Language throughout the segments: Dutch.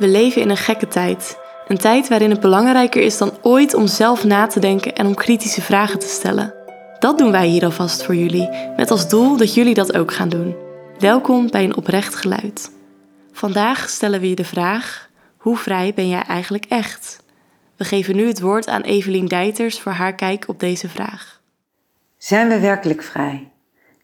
We leven in een gekke tijd. Een tijd waarin het belangrijker is dan ooit om zelf na te denken en om kritische vragen te stellen. Dat doen wij hier alvast voor jullie, met als doel dat jullie dat ook gaan doen. Welkom bij een oprecht geluid. Vandaag stellen we je de vraag: hoe vrij ben jij eigenlijk echt? We geven nu het woord aan Evelien Dijters voor haar kijk op deze vraag. Zijn we werkelijk vrij?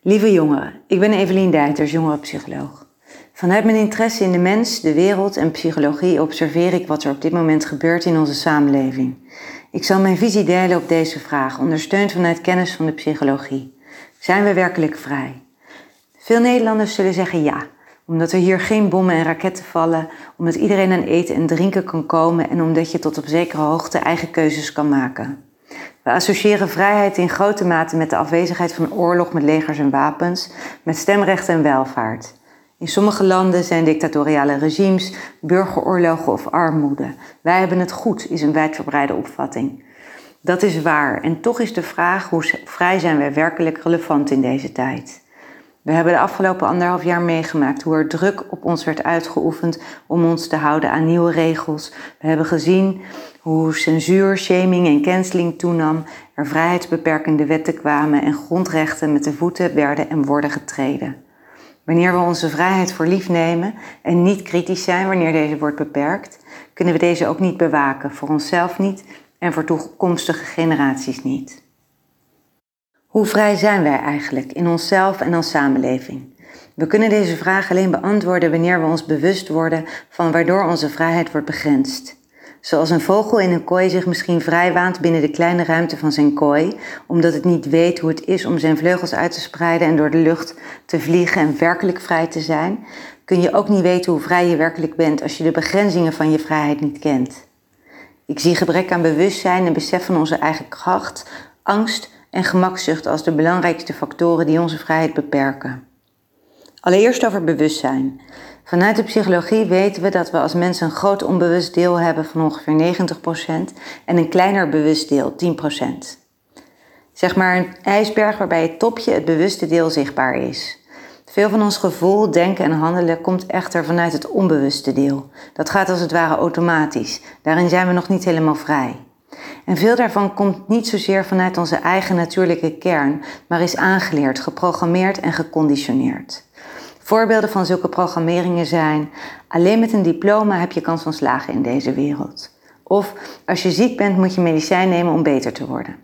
Lieve jongeren, ik ben Evelien Dijters, jongerenpsycholoog. Vanuit mijn interesse in de mens, de wereld en psychologie observeer ik wat er op dit moment gebeurt in onze samenleving. Ik zal mijn visie delen op deze vraag, ondersteund vanuit kennis van de psychologie. Zijn we werkelijk vrij? Veel Nederlanders zullen zeggen ja, omdat er hier geen bommen en raketten vallen, omdat iedereen aan eten en drinken kan komen en omdat je tot op zekere hoogte eigen keuzes kan maken. We associëren vrijheid in grote mate met de afwezigheid van oorlog met legers en wapens, met stemrechten en welvaart. In sommige landen zijn dictatoriale regimes, burgeroorlogen of armoede. Wij hebben het goed, is een wijdverbreide opvatting. Dat is waar en toch is de vraag hoe vrij zijn wij werkelijk relevant in deze tijd. We hebben de afgelopen anderhalf jaar meegemaakt hoe er druk op ons werd uitgeoefend om ons te houden aan nieuwe regels. We hebben gezien hoe censuur, shaming en canceling toenam, er vrijheidsbeperkende wetten kwamen en grondrechten met de voeten werden en worden getreden. Wanneer we onze vrijheid voor lief nemen en niet kritisch zijn wanneer deze wordt beperkt, kunnen we deze ook niet bewaken, voor onszelf niet en voor toekomstige generaties niet. Hoe vrij zijn wij eigenlijk in onszelf en als samenleving? We kunnen deze vraag alleen beantwoorden wanneer we ons bewust worden van waardoor onze vrijheid wordt begrensd. Zoals een vogel in een kooi zich misschien vrij waant binnen de kleine ruimte van zijn kooi, omdat het niet weet hoe het is om zijn vleugels uit te spreiden en door de lucht te vliegen en werkelijk vrij te zijn, kun je ook niet weten hoe vrij je werkelijk bent als je de begrenzingen van je vrijheid niet kent. Ik zie gebrek aan bewustzijn en besef van onze eigen kracht, angst en gemakzucht als de belangrijkste factoren die onze vrijheid beperken. Allereerst over bewustzijn. Vanuit de psychologie weten we dat we als mensen een groot onbewust deel hebben van ongeveer 90% en een kleiner bewust deel, 10%. Zeg maar een ijsberg waarbij het topje het bewuste deel zichtbaar is. Veel van ons gevoel, denken en handelen komt echter vanuit het onbewuste deel. Dat gaat als het ware automatisch. Daarin zijn we nog niet helemaal vrij. En veel daarvan komt niet zozeer vanuit onze eigen natuurlijke kern, maar is aangeleerd, geprogrammeerd en geconditioneerd. Voorbeelden van zulke programmeringen zijn: alleen met een diploma heb je kans van slagen in deze wereld. Of als je ziek bent moet je medicijn nemen om beter te worden.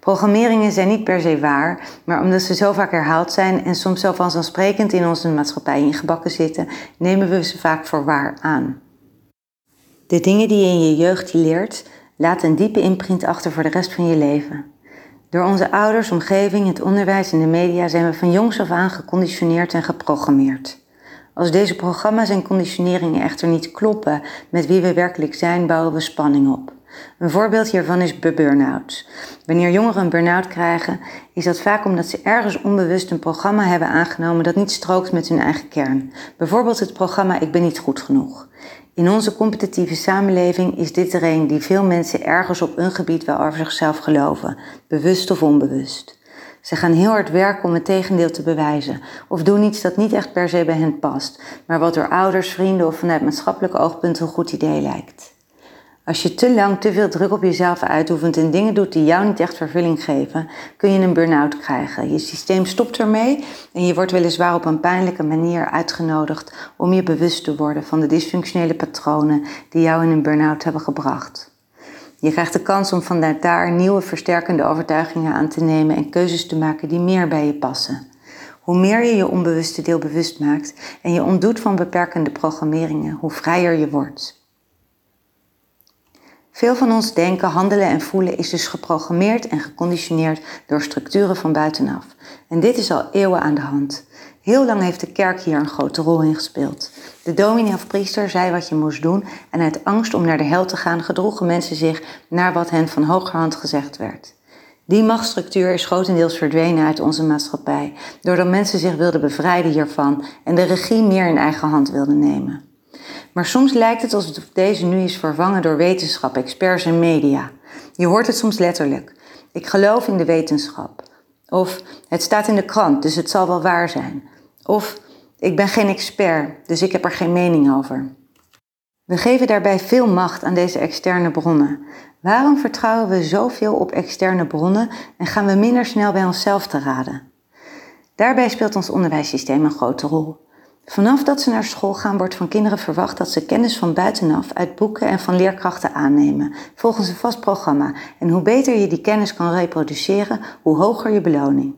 Programmeringen zijn niet per se waar, maar omdat ze zo vaak herhaald zijn en soms zo vanzelfsprekend in onze maatschappij ingebakken zitten, nemen we ze vaak voor waar aan. De dingen die je in je jeugd leert, laten een diepe imprint achter voor de rest van je leven. Door onze ouders, omgeving, het onderwijs en de media zijn we van jongs af aan geconditioneerd en geprogrammeerd. Als deze programma's en conditioneringen echter niet kloppen met wie we werkelijk zijn, bouwen we spanning op. Een voorbeeld hiervan is burn-out. Wanneer jongeren een burn-out krijgen, is dat vaak omdat ze ergens onbewust een programma hebben aangenomen dat niet strookt met hun eigen kern. Bijvoorbeeld het programma Ik ben niet goed genoeg. In onze competitieve samenleving is dit een die veel mensen ergens op een gebied wel over zichzelf geloven, bewust of onbewust. Ze gaan heel hard werken om het tegendeel te bewijzen, of doen iets dat niet echt per se bij hen past, maar wat door ouders, vrienden of vanuit maatschappelijk oogpunt een goed idee lijkt. Als je te lang te veel druk op jezelf uitoefent en dingen doet die jou niet echt vervulling geven, kun je een burn-out krijgen. Je systeem stopt ermee en je wordt weliswaar op een pijnlijke manier uitgenodigd om je bewust te worden van de dysfunctionele patronen die jou in een burn-out hebben gebracht. Je krijgt de kans om vanuit daar nieuwe versterkende overtuigingen aan te nemen en keuzes te maken die meer bij je passen. Hoe meer je je onbewuste deel bewust maakt en je ontdoet van beperkende programmeringen, hoe vrijer je wordt. Veel van ons denken, handelen en voelen is dus geprogrammeerd en geconditioneerd door structuren van buitenaf. En dit is al eeuwen aan de hand. Heel lang heeft de kerk hier een grote rol in gespeeld. De dominee of priester zei wat je moest doen en uit angst om naar de hel te gaan gedroegen mensen zich naar wat hen van hogerhand gezegd werd. Die machtsstructuur is grotendeels verdwenen uit onze maatschappij, doordat mensen zich wilden bevrijden hiervan en de regie meer in eigen hand wilden nemen. Maar soms lijkt het alsof deze nu is vervangen door wetenschap, experts en media. Je hoort het soms letterlijk. Ik geloof in de wetenschap. Of het staat in de krant, dus het zal wel waar zijn. Of ik ben geen expert, dus ik heb er geen mening over. We geven daarbij veel macht aan deze externe bronnen. Waarom vertrouwen we zoveel op externe bronnen en gaan we minder snel bij onszelf te raden? Daarbij speelt ons onderwijssysteem een grote rol. Vanaf dat ze naar school gaan, wordt van kinderen verwacht dat ze kennis van buitenaf uit boeken en van leerkrachten aannemen, volgens een vast programma. En hoe beter je die kennis kan reproduceren, hoe hoger je beloning.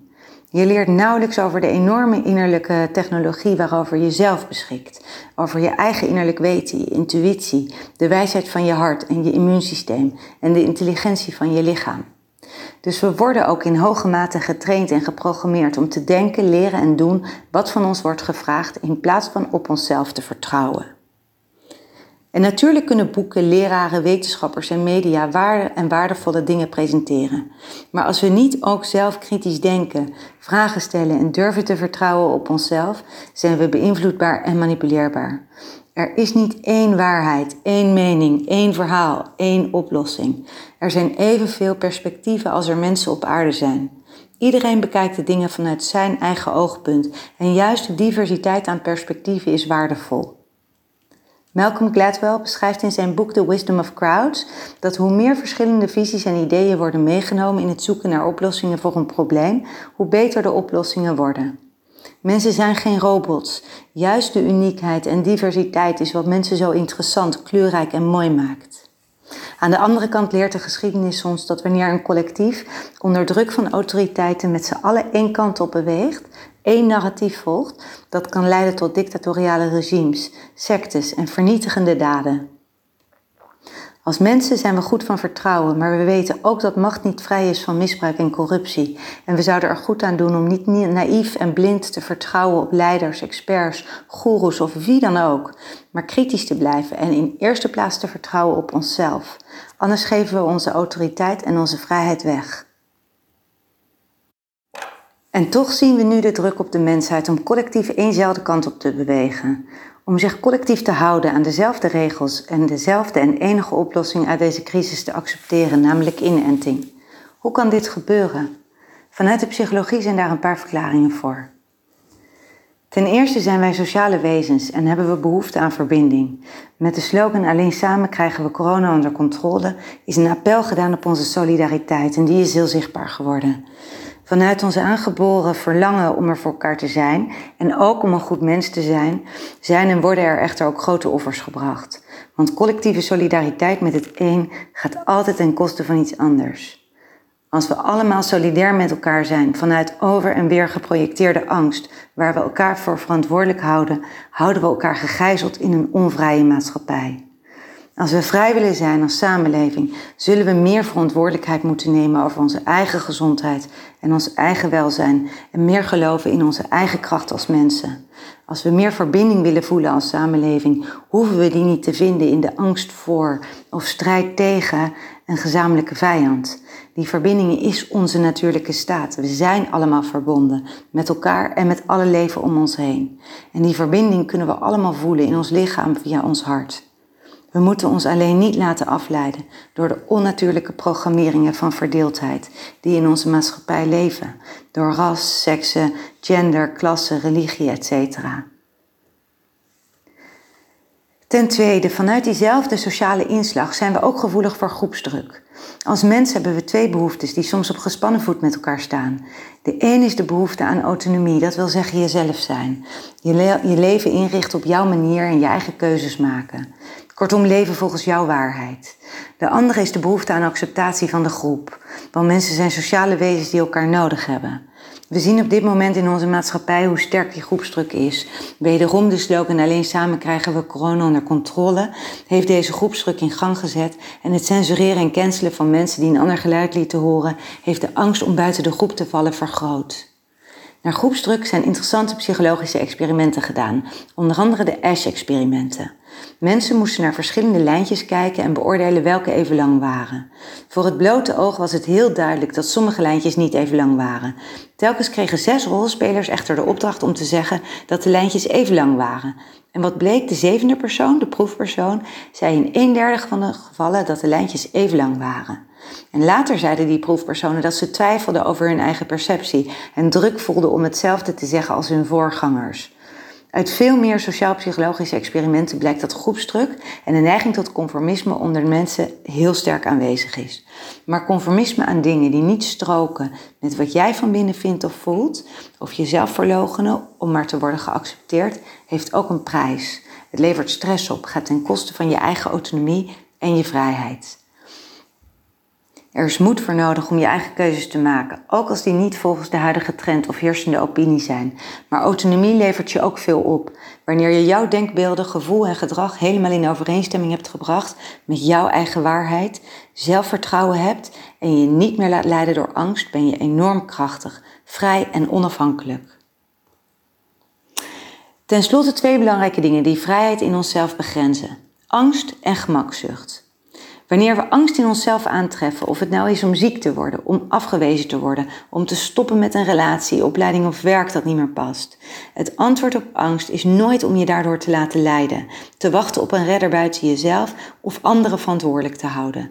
Je leert nauwelijks over de enorme innerlijke technologie waarover je zelf beschikt. Over je eigen innerlijk weten, je intuïtie, de wijsheid van je hart en je immuunsysteem en de intelligentie van je lichaam. Dus we worden ook in hoge mate getraind en geprogrammeerd om te denken, leren en doen wat van ons wordt gevraagd in plaats van op onszelf te vertrouwen. En natuurlijk kunnen boeken, leraren, wetenschappers en media waarde en waardevolle dingen presenteren. Maar als we niet ook zelf kritisch denken, vragen stellen en durven te vertrouwen op onszelf, zijn we beïnvloedbaar en manipuleerbaar. Er is niet één waarheid, één mening, één verhaal, één oplossing. Er zijn evenveel perspectieven als er mensen op aarde zijn. Iedereen bekijkt de dingen vanuit zijn eigen oogpunt en juist de diversiteit aan perspectieven is waardevol. Malcolm Gladwell beschrijft in zijn boek The Wisdom of Crowds dat hoe meer verschillende visies en ideeën worden meegenomen in het zoeken naar oplossingen voor een probleem, hoe beter de oplossingen worden. Mensen zijn geen robots. Juist de uniekheid en diversiteit is wat mensen zo interessant, kleurrijk en mooi maakt. Aan de andere kant leert de geschiedenis ons dat wanneer een collectief onder druk van autoriteiten met z'n allen één kant op beweegt, één narratief volgt, dat kan leiden tot dictatoriale regimes, sectes en vernietigende daden. Als mensen zijn we goed van vertrouwen, maar we weten ook dat macht niet vrij is van misbruik en corruptie. En we zouden er goed aan doen om niet naïef en blind te vertrouwen op leiders, experts, goeroes of wie dan ook, maar kritisch te blijven en in eerste plaats te vertrouwen op onszelf. Anders geven we onze autoriteit en onze vrijheid weg. En toch zien we nu de druk op de mensheid om collectief eenzelfde kant op te bewegen. Om zich collectief te houden aan dezelfde regels en dezelfde en enige oplossing uit deze crisis te accepteren, namelijk inenting. Hoe kan dit gebeuren? Vanuit de psychologie zijn daar een paar verklaringen voor. Ten eerste zijn wij sociale wezens en hebben we behoefte aan verbinding. Met de slogan Alleen samen krijgen we corona onder controle is een appel gedaan op onze solidariteit en die is heel zichtbaar geworden. Vanuit onze aangeboren verlangen om er voor elkaar te zijn en ook om een goed mens te zijn, zijn en worden er echter ook grote offers gebracht. Want collectieve solidariteit met het een gaat altijd ten koste van iets anders. Als we allemaal solidair met elkaar zijn vanuit over en weer geprojecteerde angst, waar we elkaar voor verantwoordelijk houden, houden we elkaar gegijzeld in een onvrije maatschappij. Als we vrij willen zijn als samenleving, zullen we meer verantwoordelijkheid moeten nemen over onze eigen gezondheid en ons eigen welzijn en meer geloven in onze eigen kracht als mensen. Als we meer verbinding willen voelen als samenleving, hoeven we die niet te vinden in de angst voor of strijd tegen een gezamenlijke vijand. Die verbinding is onze natuurlijke staat. We zijn allemaal verbonden met elkaar en met alle leven om ons heen. En die verbinding kunnen we allemaal voelen in ons lichaam via ons hart. We moeten ons alleen niet laten afleiden door de onnatuurlijke programmeringen van verdeeldheid die in onze maatschappij leven, door ras, seksen, gender, klasse, religie, etc. Ten tweede, vanuit diezelfde sociale inslag zijn we ook gevoelig voor groepsdruk. Als mens hebben we twee behoeftes die soms op gespannen voet met elkaar staan. De een is de behoefte aan autonomie, dat wil zeggen jezelf zijn. Je, je leven inrichten op jouw manier en je eigen keuzes maken. Kortom, leven volgens jouw waarheid. De andere is de behoefte aan acceptatie van de groep. Want mensen zijn sociale wezens die elkaar nodig hebben. We zien op dit moment in onze maatschappij hoe sterk die groepsdruk is. Wederom de slogan alleen samen krijgen we corona onder controle, heeft deze groepsdruk in gang gezet en het censureren en cancelen van mensen die een ander geluid lieten horen, heeft de angst om buiten de groep te vallen vergroot. Naar groepsdruk zijn interessante psychologische experimenten gedaan, onder andere de ASH-experimenten. Mensen moesten naar verschillende lijntjes kijken en beoordelen welke even lang waren. Voor het blote oog was het heel duidelijk dat sommige lijntjes niet even lang waren. Telkens kregen zes rolspelers echter de opdracht om te zeggen dat de lijntjes even lang waren. En wat bleek, de zevende persoon, de proefpersoon, zei in een derde van de gevallen dat de lijntjes even lang waren. En later zeiden die proefpersonen dat ze twijfelden over hun eigen perceptie en druk voelden om hetzelfde te zeggen als hun voorgangers. Uit veel meer sociaal-psychologische experimenten blijkt dat groepsdruk en de neiging tot conformisme onder mensen heel sterk aanwezig is. Maar conformisme aan dingen die niet stroken met wat jij van binnen vindt of voelt, of jezelf verlogenen om maar te worden geaccepteerd, heeft ook een prijs. Het levert stress op, gaat ten koste van je eigen autonomie en je vrijheid. Er is moed voor nodig om je eigen keuzes te maken, ook als die niet volgens de huidige trend of heersende opinie zijn. Maar autonomie levert je ook veel op. Wanneer je jouw denkbeelden, gevoel en gedrag helemaal in overeenstemming hebt gebracht met jouw eigen waarheid, zelfvertrouwen hebt en je niet meer laat leiden door angst, ben je enorm krachtig, vrij en onafhankelijk. Ten slotte twee belangrijke dingen die vrijheid in onszelf begrenzen: angst en gemakzucht. Wanneer we angst in onszelf aantreffen, of het nou is om ziek te worden, om afgewezen te worden, om te stoppen met een relatie, opleiding of werk dat niet meer past. Het antwoord op angst is nooit om je daardoor te laten leiden, te wachten op een redder buiten jezelf of anderen verantwoordelijk te houden.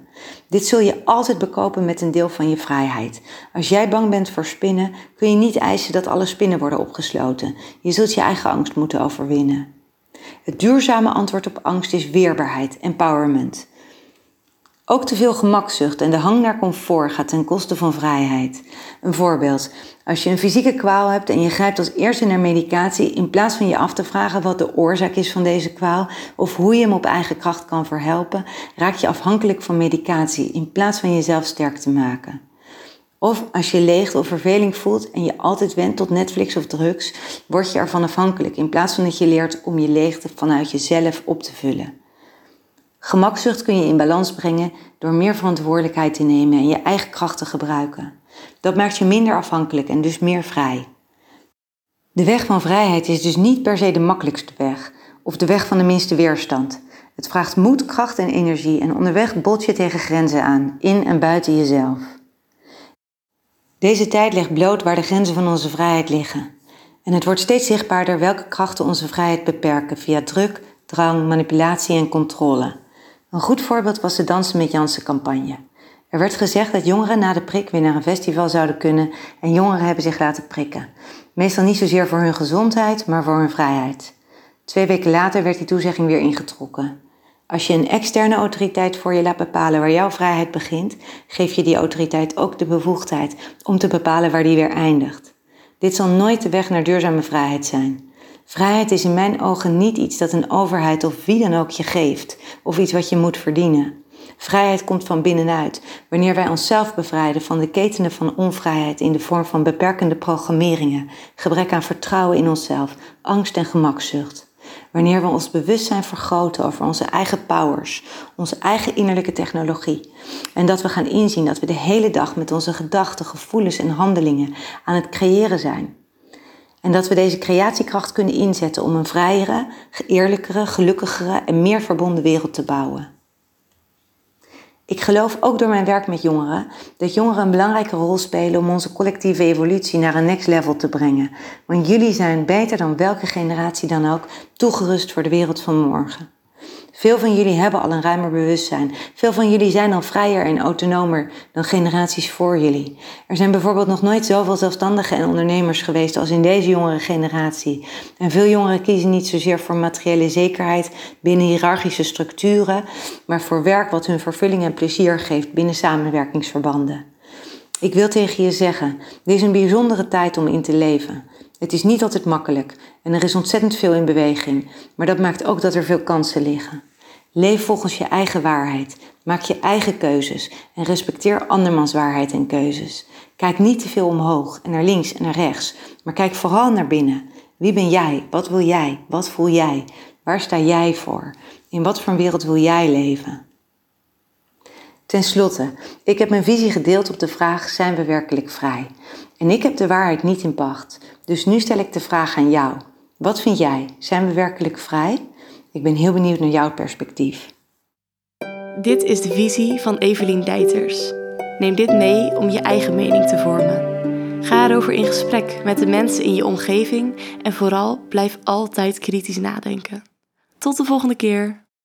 Dit zul je altijd bekopen met een deel van je vrijheid. Als jij bang bent voor spinnen, kun je niet eisen dat alle spinnen worden opgesloten. Je zult je eigen angst moeten overwinnen. Het duurzame antwoord op angst is weerbaarheid, empowerment. Ook te veel gemakzucht en de hang naar comfort gaat ten koste van vrijheid. Een voorbeeld. Als je een fysieke kwaal hebt en je grijpt als eerste naar medicatie in plaats van je af te vragen wat de oorzaak is van deze kwaal of hoe je hem op eigen kracht kan verhelpen, raak je afhankelijk van medicatie in plaats van jezelf sterk te maken. Of als je leegte of verveling voelt en je altijd wendt tot Netflix of drugs, word je ervan afhankelijk in plaats van dat je leert om je leegte vanuit jezelf op te vullen. Gemakzucht kun je in balans brengen door meer verantwoordelijkheid te nemen en je eigen kracht te gebruiken. Dat maakt je minder afhankelijk en dus meer vrij. De weg van vrijheid is dus niet per se de makkelijkste weg of de weg van de minste weerstand. Het vraagt moed, kracht en energie en onderweg bot je tegen grenzen aan, in en buiten jezelf. Deze tijd legt bloot waar de grenzen van onze vrijheid liggen. En het wordt steeds zichtbaarder welke krachten onze vrijheid beperken via druk, drang, manipulatie en controle. Een goed voorbeeld was de Dansen met Jansen campagne. Er werd gezegd dat jongeren na de prik weer naar een festival zouden kunnen en jongeren hebben zich laten prikken. Meestal niet zozeer voor hun gezondheid, maar voor hun vrijheid. Twee weken later werd die toezegging weer ingetrokken. Als je een externe autoriteit voor je laat bepalen waar jouw vrijheid begint, geef je die autoriteit ook de bevoegdheid om te bepalen waar die weer eindigt. Dit zal nooit de weg naar duurzame vrijheid zijn. Vrijheid is in mijn ogen niet iets dat een overheid of wie dan ook je geeft, of iets wat je moet verdienen. Vrijheid komt van binnenuit, wanneer wij onszelf bevrijden van de ketenen van onvrijheid in de vorm van beperkende programmeringen, gebrek aan vertrouwen in onszelf, angst en gemakzucht. Wanneer we ons bewustzijn vergroten over onze eigen powers, onze eigen innerlijke technologie. En dat we gaan inzien dat we de hele dag met onze gedachten, gevoelens en handelingen aan het creëren zijn. En dat we deze creatiekracht kunnen inzetten om een vrijere, eerlijkere, gelukkigere en meer verbonden wereld te bouwen. Ik geloof ook door mijn werk met jongeren dat jongeren een belangrijke rol spelen om onze collectieve evolutie naar een next level te brengen. Want jullie zijn beter dan welke generatie dan ook toegerust voor de wereld van morgen. Veel van jullie hebben al een ruimer bewustzijn. Veel van jullie zijn al vrijer en autonomer dan generaties voor jullie. Er zijn bijvoorbeeld nog nooit zoveel zelfstandigen en ondernemers geweest als in deze jongere generatie. En veel jongeren kiezen niet zozeer voor materiële zekerheid binnen hiërarchische structuren, maar voor werk wat hun vervulling en plezier geeft binnen samenwerkingsverbanden. Ik wil tegen je zeggen, dit is een bijzondere tijd om in te leven. Het is niet altijd makkelijk en er is ontzettend veel in beweging, maar dat maakt ook dat er veel kansen liggen. Leef volgens je eigen waarheid, maak je eigen keuzes en respecteer andermans waarheid en keuzes. Kijk niet te veel omhoog en naar links en naar rechts, maar kijk vooral naar binnen. Wie ben jij? Wat wil jij? Wat voel jij? Waar sta jij voor? In wat voor wereld wil jij leven? Ten slotte, ik heb mijn visie gedeeld op de vraag: zijn we werkelijk vrij? En ik heb de waarheid niet in pacht. Dus nu stel ik de vraag aan jou. Wat vind jij? Zijn we werkelijk vrij? Ik ben heel benieuwd naar jouw perspectief. Dit is de visie van Evelien Deiters. Neem dit mee om je eigen mening te vormen. Ga erover in gesprek met de mensen in je omgeving en vooral blijf altijd kritisch nadenken. Tot de volgende keer.